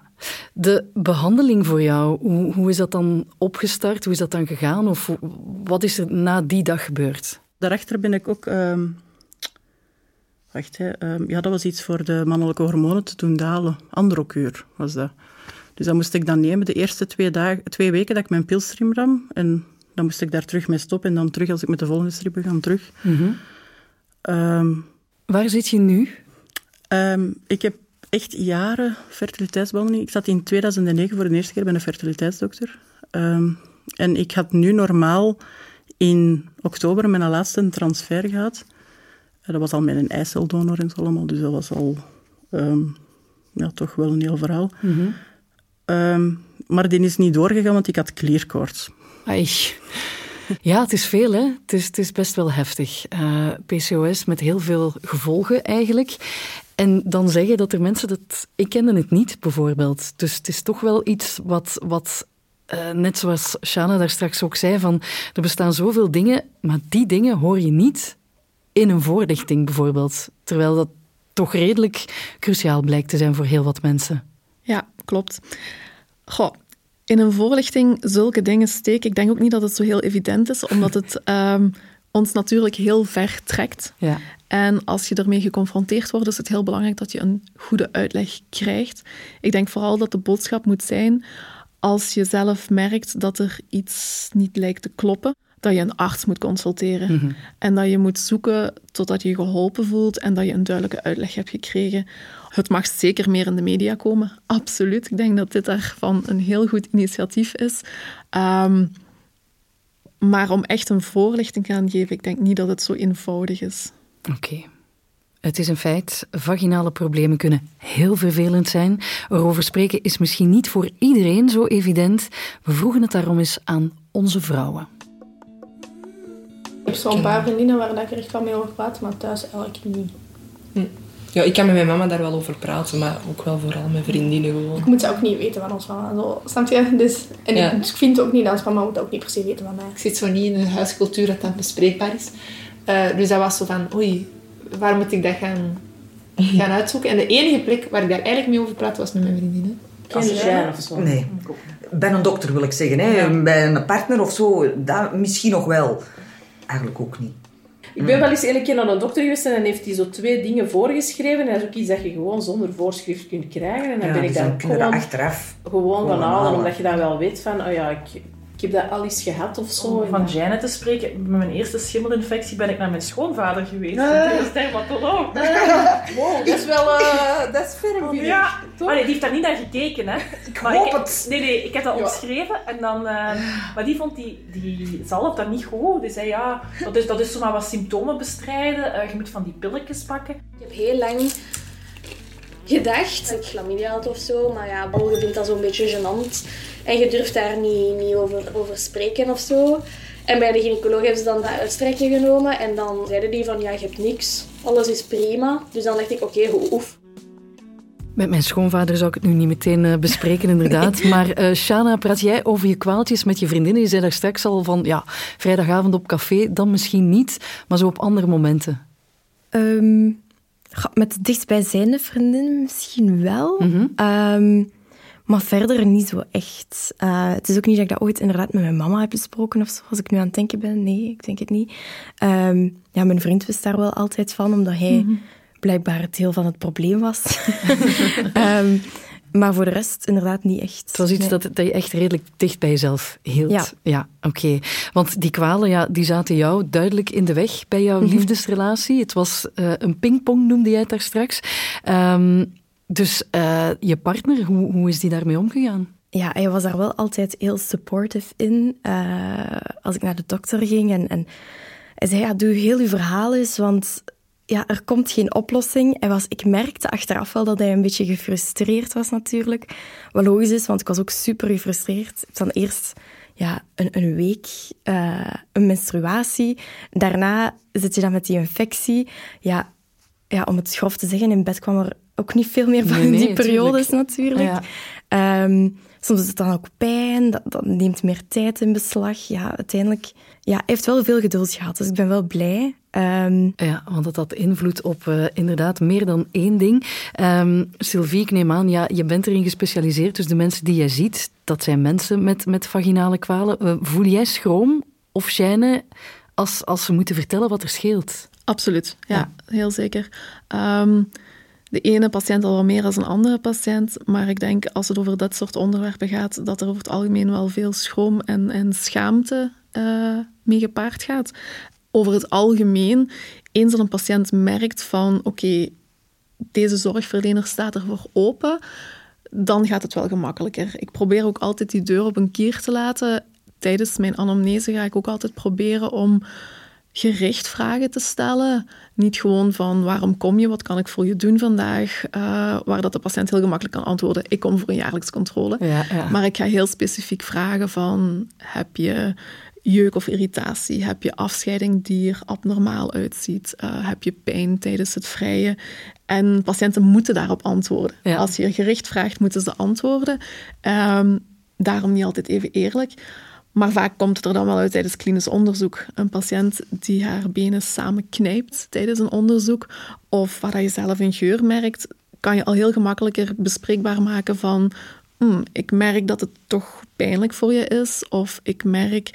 De behandeling voor jou, hoe, hoe is dat dan opgestart? Hoe is dat dan gegaan? Of wat is er na die dag gebeurd? Daarachter ben ik ook... ehm, wacht, hè, ehm, ja, dat was iets voor de mannelijke hormonen te doen dalen. Androkuur was dat. Dus dat moest ik dan nemen de eerste twee, dagen, twee weken dat ik mijn pilstream nam. En dan moest ik daar terug mee stoppen. En dan terug, als ik met de volgende strip begon, terug. Ehm, Waar zit je nu? Ehm, ik heb echt jaren fertiliteitsbehandeling. Ik zat in 2009 voor de eerste keer bij een fertiliteitsdokter. En ik had nu normaal in oktober mijn laatste transfer gehad. Dat was al met een eiceldonor en zo allemaal, dus dat was al ehm, ja, toch wel een heel verhaal. Ehm, maar die is niet doorgegaan, want ik had klierkoorts. Ai. Ja, het is veel, hè? Het is, het is best wel heftig. Eh, PCOS met heel veel gevolgen eigenlijk. En dan zeggen dat er mensen dat. Ik kende het niet, bijvoorbeeld. Dus het is toch wel iets wat. wat eh, net zoals Shana daar straks ook zei, van er bestaan zoveel dingen, maar die dingen hoor je niet in een voorlichting bijvoorbeeld. Terwijl dat toch redelijk cruciaal blijkt te zijn voor heel wat mensen. Ja, klopt. Goh, in een voorlichting zulke dingen steken. Ik denk ook niet dat het zo heel evident is, omdat het [laughs] ehm, ons natuurlijk heel ver trekt. Ja. En als je ermee geconfronteerd wordt, is het heel belangrijk dat je een goede uitleg krijgt. Ik denk vooral dat de boodschap moet zijn, als je zelf merkt dat er iets niet lijkt te kloppen, dat je een arts moet consulteren. En dat je moet zoeken totdat je je geholpen voelt en dat je een duidelijke uitleg hebt gekregen. Het mag zeker meer in de media komen, absoluut. Ik denk dat dit daarvan een heel goed initiatief is. Ehm, maar om echt een voorlichting te gaan geven, ik denk niet dat het zo eenvoudig is. Oké. Het is een feit, vaginale problemen kunnen heel vervelend zijn. Erover spreken is misschien niet voor iedereen zo evident. We vroegen het daarom eens aan onze vrouwen. Ik heb zo'n paar vriendinnen waar dat ik er echt wel mee over praat, maar thuis eigenlijk niet. Ja, ik kan met mijn mama daar wel over praten, maar ook wel vooral met vriendinnen gewoon. Ik moet ze ook niet weten van ons mama. Zo, snap je? Dus, en Ja. ik, dus ik vind ook niet dat ons mama moet ook niet per se weten van mij. Ik zit zo niet in een huiscultuur dat dat bespreekbaar is. Eh, dus dat was zo van, oei, waar moet ik dat gaan, gaan uitzoeken? En de enige plek waar ik daar eigenlijk mee over praat, was met mijn vriendinnen. Als jij of zo. Nee. Bij een dokter wil ik zeggen. Hè. Bij een partner of zo, dat misschien nog wel. Eigenlijk ook niet. Ik ben wel eens een keer naar een dokter geweest en dan heeft hij zo twee dingen voorgeschreven. En dat is ook iets dat je gewoon zonder voorschrift kunt krijgen. En dan Ja, ben ik dan gewoon, achteraf gewoon van gewoon halen, halen. omdat je dan wel weet van, oh ja, ik, ik heb dat al eens gehad of zo. Om van Janet te spreken, met mijn eerste schimmelinfectie ben ik naar mijn schoonvader geweest. Dat is dermatoloog. Wow, dat is wel uh, [laughs] dat is ferm, ik. Ja, Toch? maar nee, die heeft daar niet naar gekeken, hè. Ik hoop het. Nee, nee, ik heb dat opgeschreven en dan... eh, maar die vond die, die zalf dan niet goed. Die zei, ja, dat is, dat is zomaar wat symptomen bestrijden. Eh, je moet van die pilletjes pakken. Ik heb heel lang gedacht dat ik chlamydia had of zo, maar ja, je vindt dat zo'n beetje gênant. En je durft daar niet, niet over, over spreken of zo. En bij de gynaecoloog hebben ze dan dat uitstrekje genomen en dan zeiden die van ja, je hebt niks, alles is prima. Dus dan dacht ik, oké, hoe oef. Met mijn schoonvader zou ik het nu niet meteen eh, bespreken, inderdaad. [laughs] Maar eh Shana, praat jij over je kwaaltjes met je vriendinnen? Je zei daar straks al van, ja, vrijdagavond op café, dan misschien niet, maar zo op andere momenten. Ehm, goh, met de dichtstbijzijnde vriendinnen misschien wel. Ehm, maar verder niet zo echt. Eh, het is ook niet dat ik dat ooit inderdaad met mijn mama heb besproken of zo, als ik nu aan het denken ben. Nee, ik denk het niet. Ehm, ja, mijn vriend wist daar wel altijd van, omdat hij blijkbaar het deel van het probleem was. [laughs] Ehm, maar voor de rest inderdaad niet echt. Het was iets Nee. dat, dat je echt redelijk dicht bij jezelf hield. Ja. oké. Want die kwalen, ja, die zaten jou duidelijk in de weg bij jouw liefdesrelatie. Het was eh, een pingpong, noemde jij het daar straks. Ehm, dus eh, je partner, hoe, hoe is die daarmee omgegaan? Ja, hij was daar wel altijd heel supportive in. eh, als ik naar de dokter ging. En, en Hij zei, ja, doe heel uw verhaal eens, want ja, er komt geen oplossing. Hij was, ik merkte achteraf wel dat hij een beetje gefrustreerd was natuurlijk. Wat logisch is, want ik was ook super gefrustreerd. Ik dan eerst ja, een, een week uh, een menstruatie. Daarna zit je dan met die infectie. Ja, ja, om het grof te zeggen, in bed kwam er ook niet veel meer van Nee, nee, die periodes natuurlijk. Ja. Ehm, soms is het dan ook pijn, dat, dat neemt meer tijd in beslag. Ja, uiteindelijk... Ja, hij heeft wel veel geduld gehad, dus ik ben wel blij. Ehm, Ja, want het had invloed op eh, inderdaad meer dan één ding. Ehm, Sylvie, ik neem aan, ja, je bent erin gespecialiseerd, dus de mensen die jij ziet, dat zijn mensen met, met vaginale kwalen. Eh, voel jij schroom of gêne als, als ze moeten vertellen wat er scheelt? Absoluut, ja, Ja. heel zeker. Ehm, de ene patiënt al wat meer dan een andere patiënt, maar ik denk als het over dat soort onderwerpen gaat, dat er over het algemeen wel veel schroom en, en schaamte eh, mee gepaard gaat. Over het algemeen, eens dat een patiënt merkt van oké, deze zorgverlener staat ervoor open, dan gaat het wel gemakkelijker. Ik probeer ook altijd die deur op een kier te laten. Tijdens mijn anamnese ga ik ook altijd proberen om gericht vragen te stellen. Niet gewoon van waarom kom je, wat kan ik voor je doen vandaag, eh, waar dat de patiënt heel gemakkelijk kan antwoorden. Ik kom voor een jaarlijks controle. Ja, ja. Maar ik ga heel specifiek vragen van heb je jeuk of irritatie? Heb je afscheiding die er abnormaal uitziet? Eh, heb je pijn tijdens het vrije? En patiënten moeten daarop antwoorden. Ja. Als je gericht vraagt, moeten ze antwoorden. Ehm, daarom niet altijd even eerlijk. Maar vaak komt het er dan wel uit tijdens klinisch onderzoek. Een patiënt die haar benen samenknijpt tijdens een onderzoek, of waar je zelf een geur merkt, kan je al heel gemakkelijker bespreekbaar maken van "Hmm, ik merk dat het toch pijnlijk voor je is, of ik merk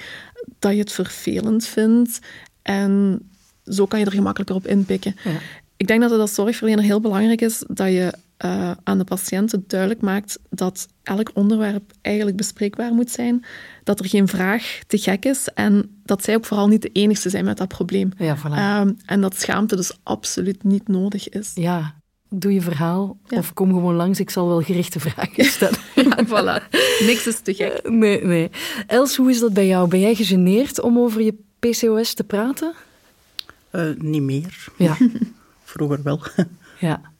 dat je het vervelend vindt. En zo kan je er gemakkelijker op inpikken. Ja. Ik denk dat het als zorgverlener heel belangrijk is dat je eh, aan de patiënten duidelijk maakt dat elk onderwerp eigenlijk bespreekbaar moet zijn, dat er geen vraag te gek is en dat zij ook vooral niet de enigste zijn met dat probleem. Ja, voilà. Ehm, en dat schaamte dus absoluut niet nodig is. Ja, doe je verhaal Ja. of kom gewoon langs, ik zal wel gerichte vragen [laughs] stellen. voilà. Niks is te gek. Nee, nee. Els, hoe is dat bij jou? Ben jij gegeneerd om over je PCOS te praten? Eh, niet meer. Ja. [laughs] Vroeger wel. ja.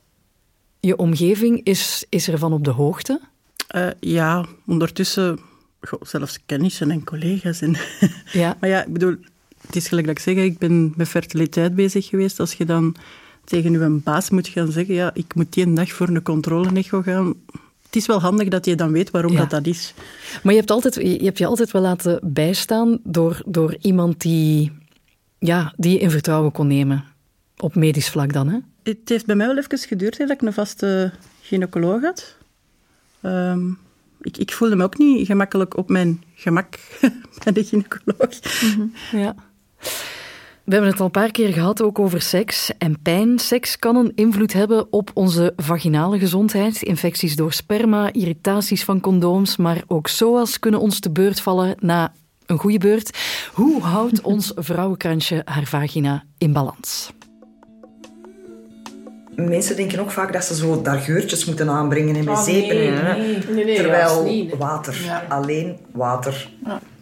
Je omgeving is, is ervan op de hoogte? Eh, ja, ondertussen goh, zelfs kennissen en collega's. En [laughs] Ja. maar ja, ik bedoel, het is gelijk dat ik zeg, ik ben met fertiliteit bezig geweest. Als je dan tegen je baas moet gaan zeggen, ja, ik moet die een dag voor een controle-echo gaan. Het is wel handig dat je dan weet waarom Ja. dat, dat is. Maar je hebt, altijd, je hebt je altijd wel laten bijstaan door, door iemand die, ja, die je in vertrouwen kon nemen. Op medisch vlak dan, hè? Het heeft bij mij wel even geduurd hè, dat ik een vaste gynaecoloog had. Ehm, ik, ik voelde me ook niet gemakkelijk op mijn gemak [laughs] bij de gynaecoloog. Ja. We hebben het al een paar keer gehad ook over seks en pijn. Seks kan een invloed hebben op onze vaginale gezondheid. Infecties door sperma, irritaties van condooms, maar ook SOA's kunnen ons te beurt vallen na een goede beurt. Hoe houdt ons vrouwenkrantje haar vagina in balans? Mensen denken ook vaak dat ze zo daar geurtjes moeten aanbrengen en met Oh, zeepen. nee, en, hè. nee. Nee, nee, Terwijl juist niet, nee. water, Ja. alleen water.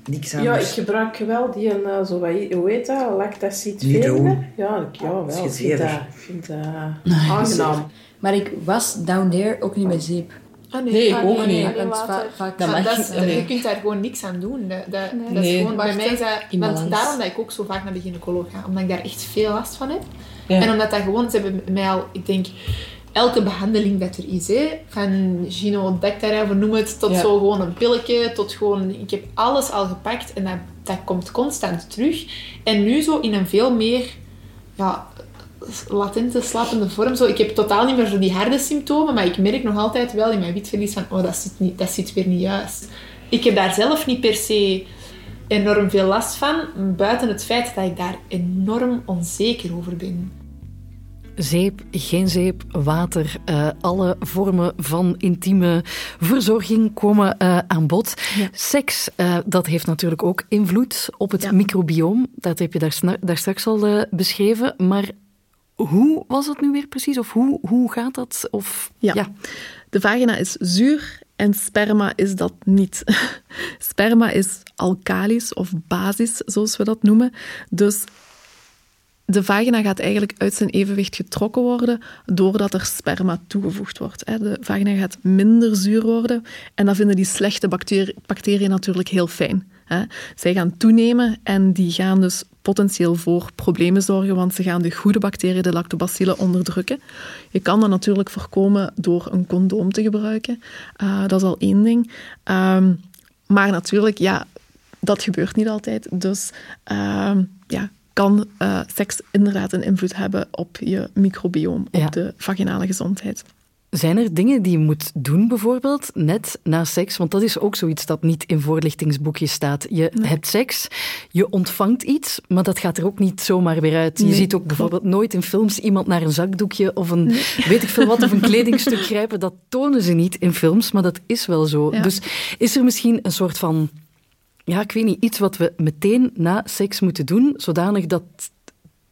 Niks Ja, ik anders. gebruik wel die, uh, zo, wat, hoe heet dat? Lactacid. Ja, ik, ja, wel. is Ik vind gezever. dat, ik vind dat aangenaam. Maar ik was down there ook niet met zeep. Ah, Nee, ah, ook nee, niet. nee, va- vaak- Dat mag dat is-. Je kunt daar gewoon niks aan doen. Dat, dat, dat is Nee. gewoon, bij mij is dat... in Want daarom dat ik ook zo vaak naar de gynaecoloog ga. Omdat ik daar echt veel last van heb. Ja. En omdat dat gewoon... Ze hebben mij al, ik denk... Elke behandeling dat er is, hè, van Gino-Dactara, of noem het, tot Ja. zo gewoon een pilletje, tot gewoon... Ik heb alles al gepakt en dat, dat komt constant terug. En nu zo in een veel meer... Ja, latente, slappende vorm. Zo, ik heb totaal niet meer zo die harde symptomen, maar ik merk nog altijd wel in mijn witverlies van, oh, dat zit, niet, dat zit weer niet juist. Ik heb daar zelf niet per se enorm veel last van, buiten het feit dat ik daar enorm onzeker over ben. Zeep, geen zeep, water, eh, alle vormen van intieme verzorging komen eh, aan bod. Seks, eh, dat heeft natuurlijk ook invloed op het Ja. microbioom. Dat heb je daar, daar straks al beschreven. Maar hoe was dat nu weer precies? Of hoe, hoe gaat dat? Of, Ja. De vagina is zuur en sperma is dat niet. [laughs] sperma is alkalisch of basisch, zoals we dat noemen. Dus de vagina gaat eigenlijk uit zijn evenwicht getrokken worden doordat er sperma toegevoegd wordt. De vagina gaat minder zuur worden en dat vinden die slechte bacteriën natuurlijk heel fijn. Zij gaan toenemen en die gaan dus potentieel voor problemen zorgen, want ze gaan de goede bacteriën, de lactobacillen, onderdrukken. Je kan dat natuurlijk voorkomen door een condoom te gebruiken. Uh, dat is al één ding. Um, maar natuurlijk, ja, dat gebeurt niet altijd. Dus uh, ja, kan uh, seks inderdaad een invloed hebben op je microbioom, op de vaginale gezondheid. Zijn er dingen die je moet doen, bijvoorbeeld, net na seks? Want dat is ook zoiets dat niet in voorlichtingsboekjes staat. Je nee. hebt seks, je ontvangt iets, maar dat gaat er ook niet zomaar weer uit. Je nee, ziet ook bijvoorbeeld nooit in films iemand naar een zakdoekje of een, nee. [laughs] weet ik veel wat, of een [laughs] kledingstuk grijpen. Dat tonen ze niet in films, maar dat is wel zo. Ja. Dus is er misschien een soort van, ja, ik weet niet, iets wat we meteen na seks moeten doen, zodanig dat,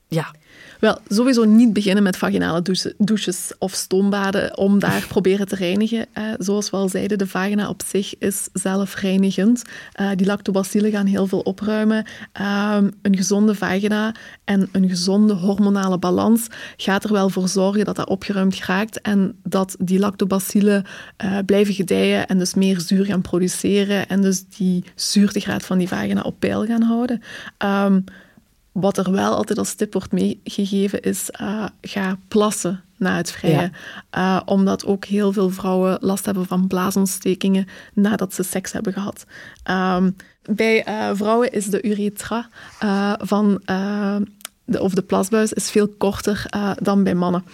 ja, wel, sowieso niet beginnen met vaginale douches of stoombaden om daar [laughs] proberen te reinigen. Eh, zoals we al zeiden, de vagina op zich is zelfreinigend. Uh, die lactobacillen gaan heel veel opruimen. Uh, een gezonde vagina en een gezonde hormonale balans gaat er wel voor zorgen dat dat opgeruimd raakt en dat die lactobacillen uh, blijven gedijen en dus meer zuur gaan produceren en dus die zuurtegraad van die vagina op peil gaan houden. Um, wat er wel altijd als tip wordt meegegeven is, uh, ga plassen na het vrije. Ja. Uh, omdat ook heel veel vrouwen last hebben van blaasontstekingen nadat ze seks hebben gehad. Um, bij uh, vrouwen is de uretra van of de plasbuis is veel korter uh, dan bij mannen.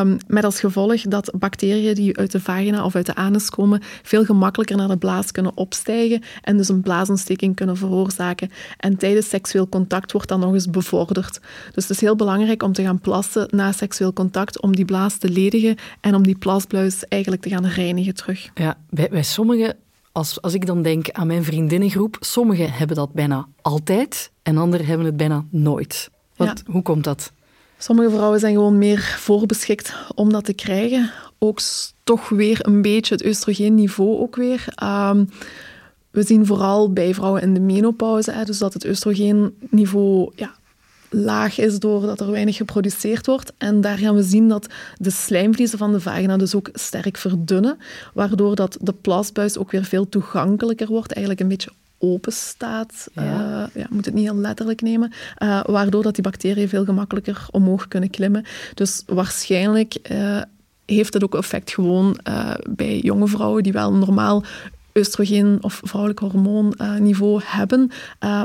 Um, met als gevolg dat bacteriën die uit de vagina of uit de anus komen veel gemakkelijker naar de blaas kunnen opstijgen en dus een blaasontsteking kunnen veroorzaken. En tijdens seksueel contact wordt dat nog eens bevorderd. Dus het is heel belangrijk om te gaan plassen na seksueel contact, om die blaas te ledigen en om die plasbuis eigenlijk te gaan reinigen terug. Ja, bij, bij sommigen als, als ik dan denk aan mijn vriendinnengroep, sommigen hebben dat bijna altijd en anderen hebben het bijna nooit. Wat, ja. Hoe komt dat? Sommige vrouwen zijn gewoon meer voorbeschikt om dat te krijgen. Ook toch weer een beetje het oestrogeenniveau ook weer. Um, we zien vooral bij vrouwen in de menopauze, hè, dus dat het oestrogeenniveau ja, laag is doordat er weinig geproduceerd wordt. En daar gaan we zien dat de slijmvliezen van de vagina dus ook sterk verdunnen, waardoor dat de plasbuis ook weer veel toegankelijker wordt, eigenlijk een beetje open staat. Ja. Uh, ja, moet het niet heel letterlijk nemen. Uh, waardoor dat die bacteriën veel gemakkelijker omhoog kunnen klimmen. Dus waarschijnlijk uh, heeft het ook effect gewoon bij jonge vrouwen die wel normaal oestrogeen of vrouwelijk hormoonniveau hebben,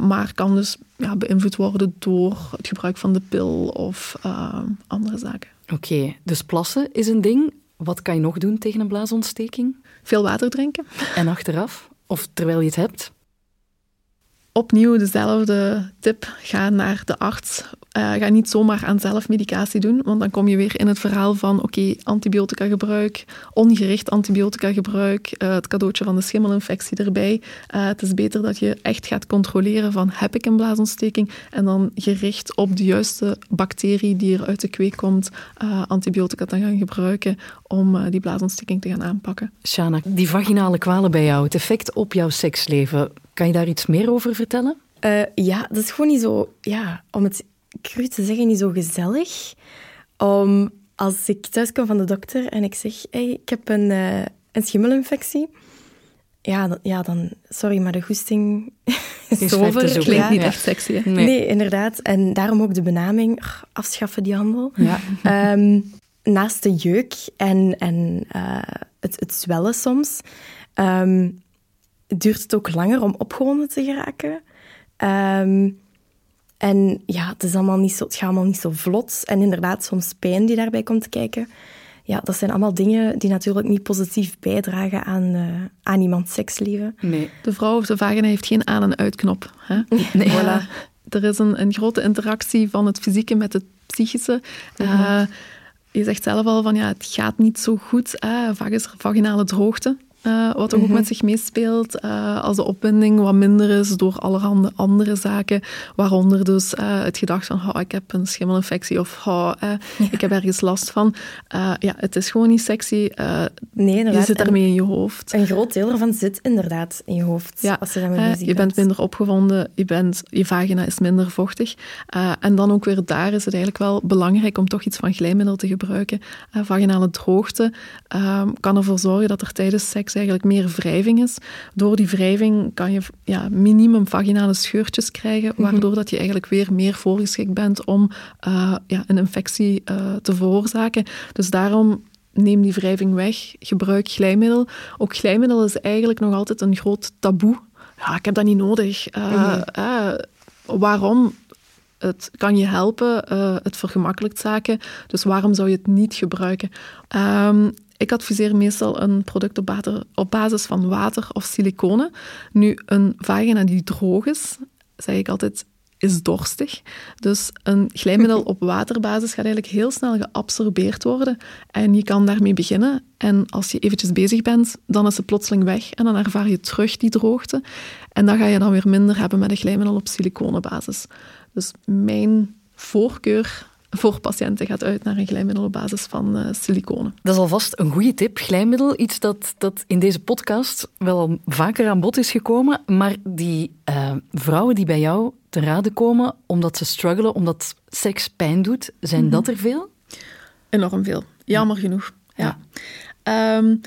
maar kan dus ja, beïnvloed worden door het gebruik van de pil of andere zaken. Oké, okay, dus plassen is een ding. Wat kan je nog doen tegen een blaasontsteking? Veel water drinken. En achteraf? Of terwijl je het hebt? Opnieuw dezelfde tip. Ga naar de arts. Uh, ga niet zomaar aan zelfmedicatie doen, want dan kom je weer in het verhaal van oké, antibiotica gebruik, ongericht antibiotica gebruik, uh, het cadeautje van de schimmelinfectie erbij. Uh, het is beter dat je echt gaat controleren van heb ik een blaasontsteking en dan gericht op de juiste bacterie die er uit de kweek komt, antibiotica te gaan gebruiken om die blaasontsteking te gaan aanpakken. Shana, die vaginale kwalen bij jou, het effect op jouw seksleven, kan je daar iets meer over vertellen? Uh, ja, dat is gewoon niet zo, ja, om het cru te zeggen, niet zo gezellig. Om, als ik thuis kom van de dokter en ik zeg, hey, ik heb een, uh, een schimmelinfectie. Ja, dan, ja, dan, sorry, maar de goesting [laughs] is over. Het klinkt niet echt sexy. Nee. nee. inderdaad. En daarom ook de benaming, afschaffen die handel. Ja. Um, [laughs] naast de jeuk en, en uh, het, het zwellen soms, um, duurt het ook langer om opgewonden te geraken. Um, en ja, het, is allemaal niet zo, het gaat allemaal niet zo vlot. En inderdaad, soms pijn die daarbij komt kijken. Ja, dat zijn allemaal dingen die natuurlijk niet positief bijdragen aan, uh, aan iemands seksleven. Nee. De vrouw of de vagina heeft geen aan- en uitknop. Hè? [laughs] Nee. Voilà. Er is een, een grote interactie van het fysieke met het psychische. Uh, je zegt zelf al van ja, het gaat niet zo goed. Hè? Vaginale droogte uh, wat ook Mhm. met zich meespeelt. Uh, als de opwinding wat minder is door allerhande andere zaken, waaronder dus uh, het gedacht van oh, ik heb een schimmelinfectie of oh, ja. ik heb ergens last van. ja, het is gewoon niet sexy. nee, inderdaad. Je zit daarmee in je hoofd. Een groot deel ervan zit inderdaad in je hoofd. Ja, als je, je bent minder opgewonden, je, bent, je vagina is minder vochtig. en dan ook weer daar is het eigenlijk wel belangrijk om toch iets van glijmiddel te gebruiken. vaginale droogte kan ervoor zorgen dat er tijdens seks eigenlijk meer wrijving is. Door die wrijving kan je ja, minimum vaginale scheurtjes krijgen, Mhm. waardoor dat je eigenlijk weer meer voorgeschikt bent om uh, ja, een infectie uh, te veroorzaken. Dus daarom neem die wrijving weg, gebruik glijmiddel. Ook glijmiddel is eigenlijk nog altijd een groot taboe. Ja, ik heb dat niet nodig. Uh, Mhm. waarom? Het kan je helpen, het vergemakkelijkt zaken. Dus waarom zou je het niet gebruiken? Um, ik adviseer meestal een product op, water, op basis van water of siliconen. Nu, een vagina die droog is, zeg ik altijd, is dorstig. Dus een glijmiddel [laughs] op waterbasis gaat eigenlijk heel snel geabsorbeerd worden. En je kan daarmee beginnen. En als je eventjes bezig bent, dan is ze plotseling weg. En dan ervaar je terug die droogte. En dan ga je dan weer minder hebben met een glijmiddel op siliconenbasis. Dus mijn voorkeur voor patiënten gaat uit naar een glijmiddel op basis van uh, siliconen. Dat is alvast een goede tip. Glijmiddel, iets dat, dat in deze podcast wel al vaker aan bod is gekomen. Maar die uh, vrouwen die bij jou te raden komen omdat ze struggelen, omdat seks pijn doet, zijn Mhm. dat er veel? Enorm veel. Jammer genoeg. Ja. ja. Um,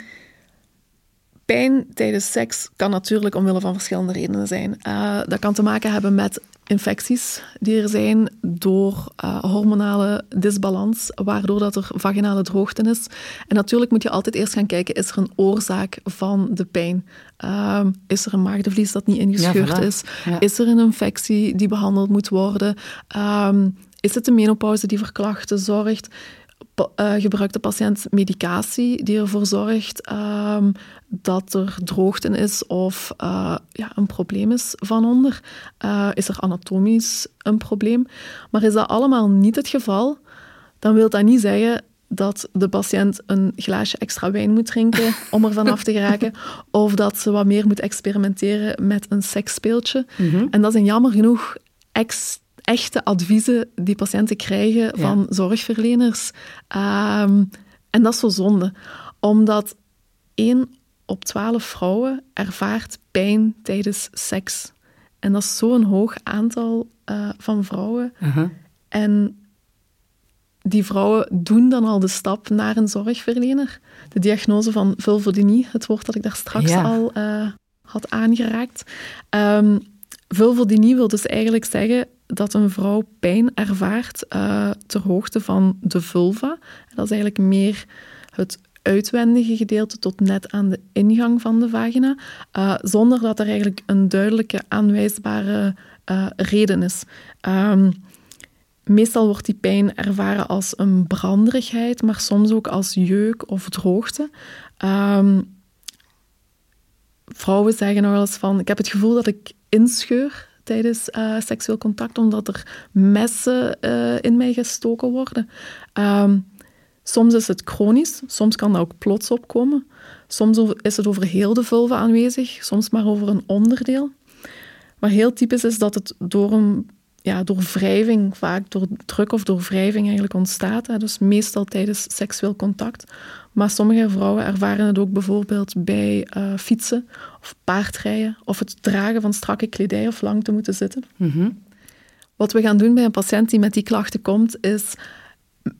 pijn tijdens seks kan natuurlijk omwille van verschillende redenen zijn. Uh, dat kan te maken hebben met infecties die er zijn door uh, hormonale disbalans, waardoor dat er vaginale droogte is. En natuurlijk moet je altijd eerst gaan kijken, is er een oorzaak van de pijn? Uh, is er een maagdevlies dat niet ingescheurd ja, is? Ja. Is er een infectie die behandeld moet worden? Um, is het de menopauze die voor klachten zorgt? Uh, gebruikt de patiënt medicatie die ervoor zorgt um, dat er droogte is of uh, ja, een probleem is van onder? Uh, is er anatomisch een probleem? Maar is dat allemaal niet het geval, dan wil dat niet zeggen dat de patiënt een glaasje extra wijn moet drinken [laughs] om er vanaf te geraken, of dat ze wat meer moet experimenteren met een seksspeeltje. Mhm. Mm -hmm. En dat zijn jammer genoeg ex echte adviezen die patiënten krijgen ja. van zorgverleners. Um, en dat is zo zonde, omdat één op twaalf vrouwen ervaart pijn tijdens seks. En dat is zo'n hoog aantal uh, van vrouwen. Uh -huh. En die vrouwen doen dan al de stap naar een zorgverlener. De diagnose van vulvodynie, het woord dat ik daar straks ja. al uh, had aangeraakt. Um, vulvodynie wil dus eigenlijk zeggen dat een vrouw pijn ervaart uh, ter hoogte van de vulva. Dat is eigenlijk meer het uitwendige gedeelte tot net aan de ingang van de vagina, uh, zonder dat er eigenlijk een duidelijke aanwijsbare uh, reden is. Um, meestal wordt die pijn ervaren als een branderigheid, maar soms ook als jeuk of droogte. Um, vrouwen zeggen nog wel eens van, ik heb het gevoel dat ik inscheur tijdens uh, seksueel contact, omdat er messen uh, in mij gestoken worden. Um, soms is het chronisch, soms kan dat ook plots opkomen. Soms is het over heel de vulva aanwezig, soms maar over een onderdeel. Maar heel typisch is dat het door, een, ja, door wrijving, vaak door druk of door wrijving eigenlijk ontstaat. Hè. Dus meestal tijdens seksueel contact. Maar sommige vrouwen ervaren het ook bijvoorbeeld bij uh, fietsen of paardrijden of het dragen van strakke kledij of lang te moeten zitten. Mm -hmm. Wat we gaan doen bij een patiënt die met die klachten komt, is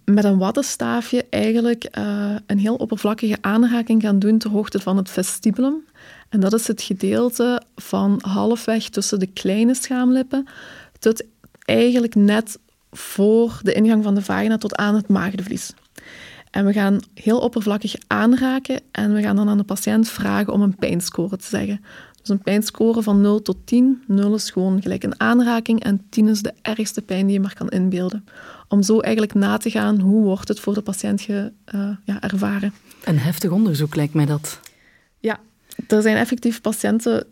met een wattenstaafje eigenlijk uh, een heel oppervlakkige aanraking gaan doen ter hoogte van het vestibulum. En dat is het gedeelte van halfweg tussen de kleine schaamlippen tot eigenlijk net voor de ingang van de vagina tot aan het maagdevlies. En we gaan heel oppervlakkig aanraken en we gaan dan aan de patiënt vragen om een pijnscore te zeggen. Dus een pijnscore van 0 tot 10. 0 is gewoon gelijk een aanraking en 10 is de ergste pijn die je maar kan inbeelden. Om zo eigenlijk na te gaan, hoe wordt het voor de patiënt ge, uh, ja, ervaren. Een heftig onderzoek lijkt mij dat. Ja, er zijn effectief patiënten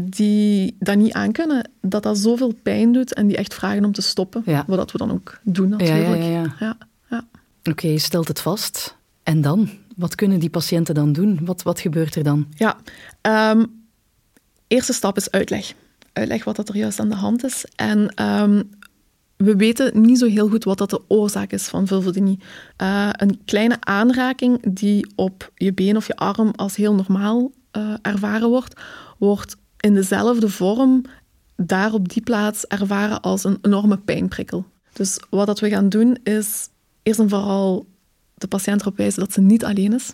die dat niet aankunnen, dat dat zoveel pijn doet en die echt vragen om te stoppen. Ja. Wat we dan ook doen natuurlijk. Ja, ja. Oké, okay, je stelt het vast. En dan? Wat kunnen die patiënten dan doen? Wat, wat gebeurt er dan? Ja, ehm, eerste stap is uitleg. Uitleg wat dat er juist aan de hand is. En ehm, we weten niet zo heel goed wat dat de oorzaak is van vulvodynie. Uh, een kleine aanraking die op je been of je arm als heel normaal uh, ervaren wordt, wordt in dezelfde vorm daar op die plaats ervaren als een enorme pijnprikkel. Dus wat dat we gaan doen is eerst en vooral de patiënt erop wijzen dat ze niet alleen is.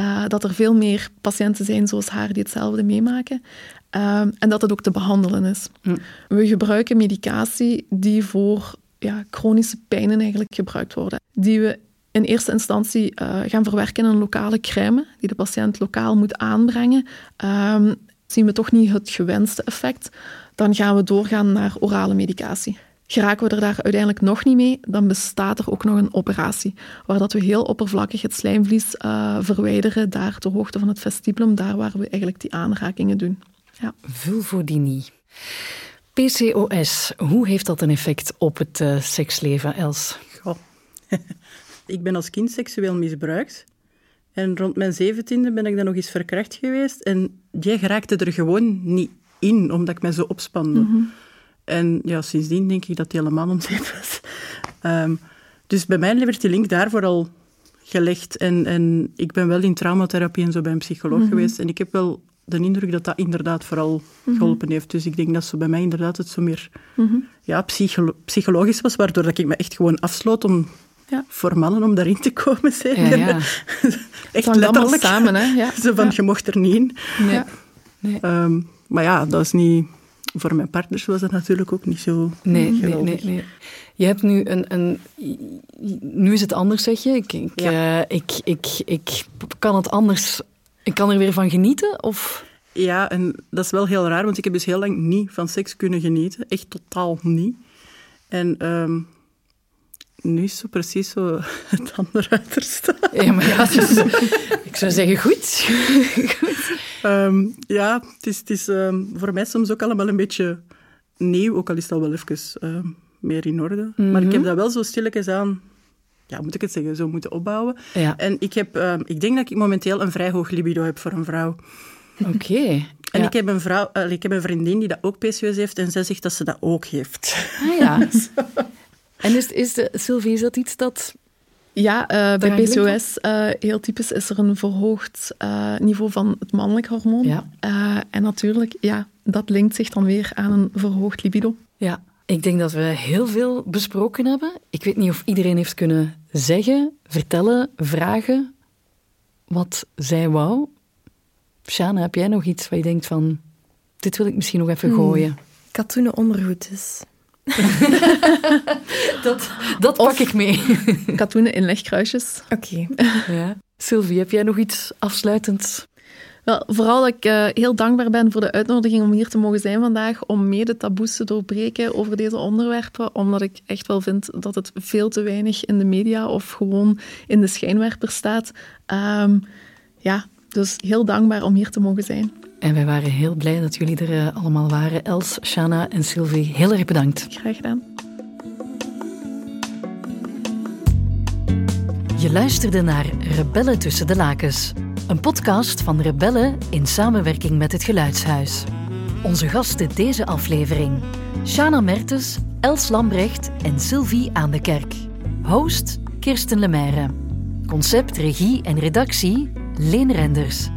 Uh, dat er veel meer patiënten zijn zoals haar die hetzelfde meemaken. Uh, en dat het ook te behandelen is. Hm. We gebruiken medicatie die voor ja, chronische pijnen eigenlijk gebruikt worden. Die we in eerste instantie uh, gaan verwerken in een lokale crème, die de patiënt lokaal moet aanbrengen. Ehm, zien we toch niet het gewenste effect, dan gaan we doorgaan naar orale medicatie. Geraken we er daar uiteindelijk nog niet mee, dan bestaat er ook nog een operatie, waar dat we heel oppervlakkig het slijmvlies uh, verwijderen, daar ter hoogte van het vestibulum, daar waar we eigenlijk die aanrakingen doen. Ja. Vulvodynie. PCOS, hoe heeft dat een effect op het uh, seksleven, Els? Goh. [laughs] ik ben als kind seksueel misbruikt. En rond mijn zeventiende ben ik dan nog eens verkracht geweest. En jij geraakte er gewoon niet in, omdat ik mij zo opspande. Mm -hmm. En ja, sindsdien denk ik dat het helemaal zeep was. Um, [laughs] dus bij mij werd die link daarvoor al gelegd. En, en ik ben wel in traumatherapie en zo bij een psycholoog mm -hmm. geweest. En ik heb wel de indruk dat dat inderdaad vooral mm -hmm. geholpen heeft. Dus ik denk dat zo bij mij inderdaad het zo meer ja, psycholo psychologisch was, waardoor dat ik me echt gewoon afsloot om ja. voor mannen om daarin te komen. [laughs] Zeker. Ja, ja. Echt letterlijk. samen, hè? [laughs] Ja. Zo van, je mocht er niet in. Nee. nee. Um, maar ja, dat is niet... Voor mijn partners was dat natuurlijk ook niet zo nee, nee, nee, nee. Je hebt nu een, een... Nu is het anders, zeg je. Ik, ik, uh, ik, ik, ik kan het anders... Ik kan er weer van genieten, of... Ja, en dat is wel heel raar, want ik heb dus heel lang niet van seks kunnen genieten. Echt totaal niet. En um, nu is zo precies zo het andere uiterste. Ja, maar ja, dus, ik zou zeggen goed. goed. Um, ja, het is, het is um, voor mij soms ook allemaal een beetje nieuw, ook al is al wel even um, meer in orde. Mm -hmm. Maar ik heb dat wel zo stilletjes aan, ja, moet ik het zeggen, zo moeten opbouwen. Ja. En ik, heb, ik denk dat ik momenteel een vrij hoog libido heb voor een vrouw. Oké. Okay. En ja. ik, heb een vrouw, uh, ik heb een vriendin die dat ook PCOS heeft en zij zegt dat ze dat ook heeft. Ah ja. [laughs] En is, is de, Sylvie, is dat iets dat... Ja, uh, bij PCOS, uh, heel typisch, is er een verhoogd uh, niveau van het mannelijk hormoon. Ja. en natuurlijk, ja, dat linkt zich dan weer aan een verhoogd libido. Ja, ik denk dat we heel veel besproken hebben. Ik weet niet of iedereen heeft kunnen zeggen, vertellen, vragen wat zij wou. Shana, heb jij nog iets waar je denkt van... Dit wil ik misschien nog even gooien. Hmm. Katoenen ondergoed dus. [laughs] dat, dat pak ik mee. [laughs] Katoenen inlegkruisjes. Oké. Okay. [laughs] Ja. Sylvie, heb jij nog iets afsluitends? Wel, vooral dat ik uh, heel dankbaar ben voor de uitnodiging om hier te mogen zijn vandaag, om mede taboes te doorbreken over deze onderwerpen, omdat ik echt wel vind dat het veel te weinig in de media of gewoon in de schijnwerper staat. Um, ja, dus heel dankbaar om hier te mogen zijn. En wij waren heel blij dat jullie er uh, allemaal waren. Els, Shana en Sylvie, heel erg bedankt. Graag gedaan. Je luisterde naar Rebellen tussen de lakens. Een podcast van Rebellen in samenwerking met het Geluidshuis. Onze gasten deze aflevering. Shana Mertens, Els Lambrecht en Sylvie aan de Kerk. Host Kirsten Lemaire. Concept, regie en redactie Leen Renders.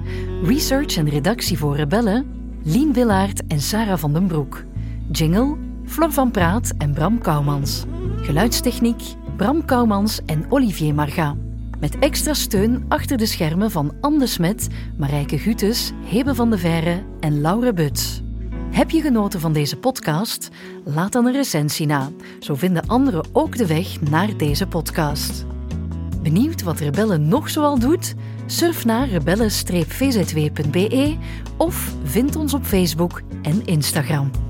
Research en redactie voor Rebellen, Lien Willaert en Sarah van den Broek. Jingle, Flor van Praat en Bram Kouwmans. Geluidstechniek, Bram Kouwmans en Olivier Marga. Met extra steun achter de schermen van Anne Smet, Marijke Gutes, Hebe van de Verre en Laura Buts. Heb je genoten van deze podcast? Laat dan een recensie na. Zo vinden anderen ook de weg naar deze podcast. Benieuwd wat Rebellen nog zoal doet? Surf naar rebellen-vzw.be of vind ons op Facebook en Instagram.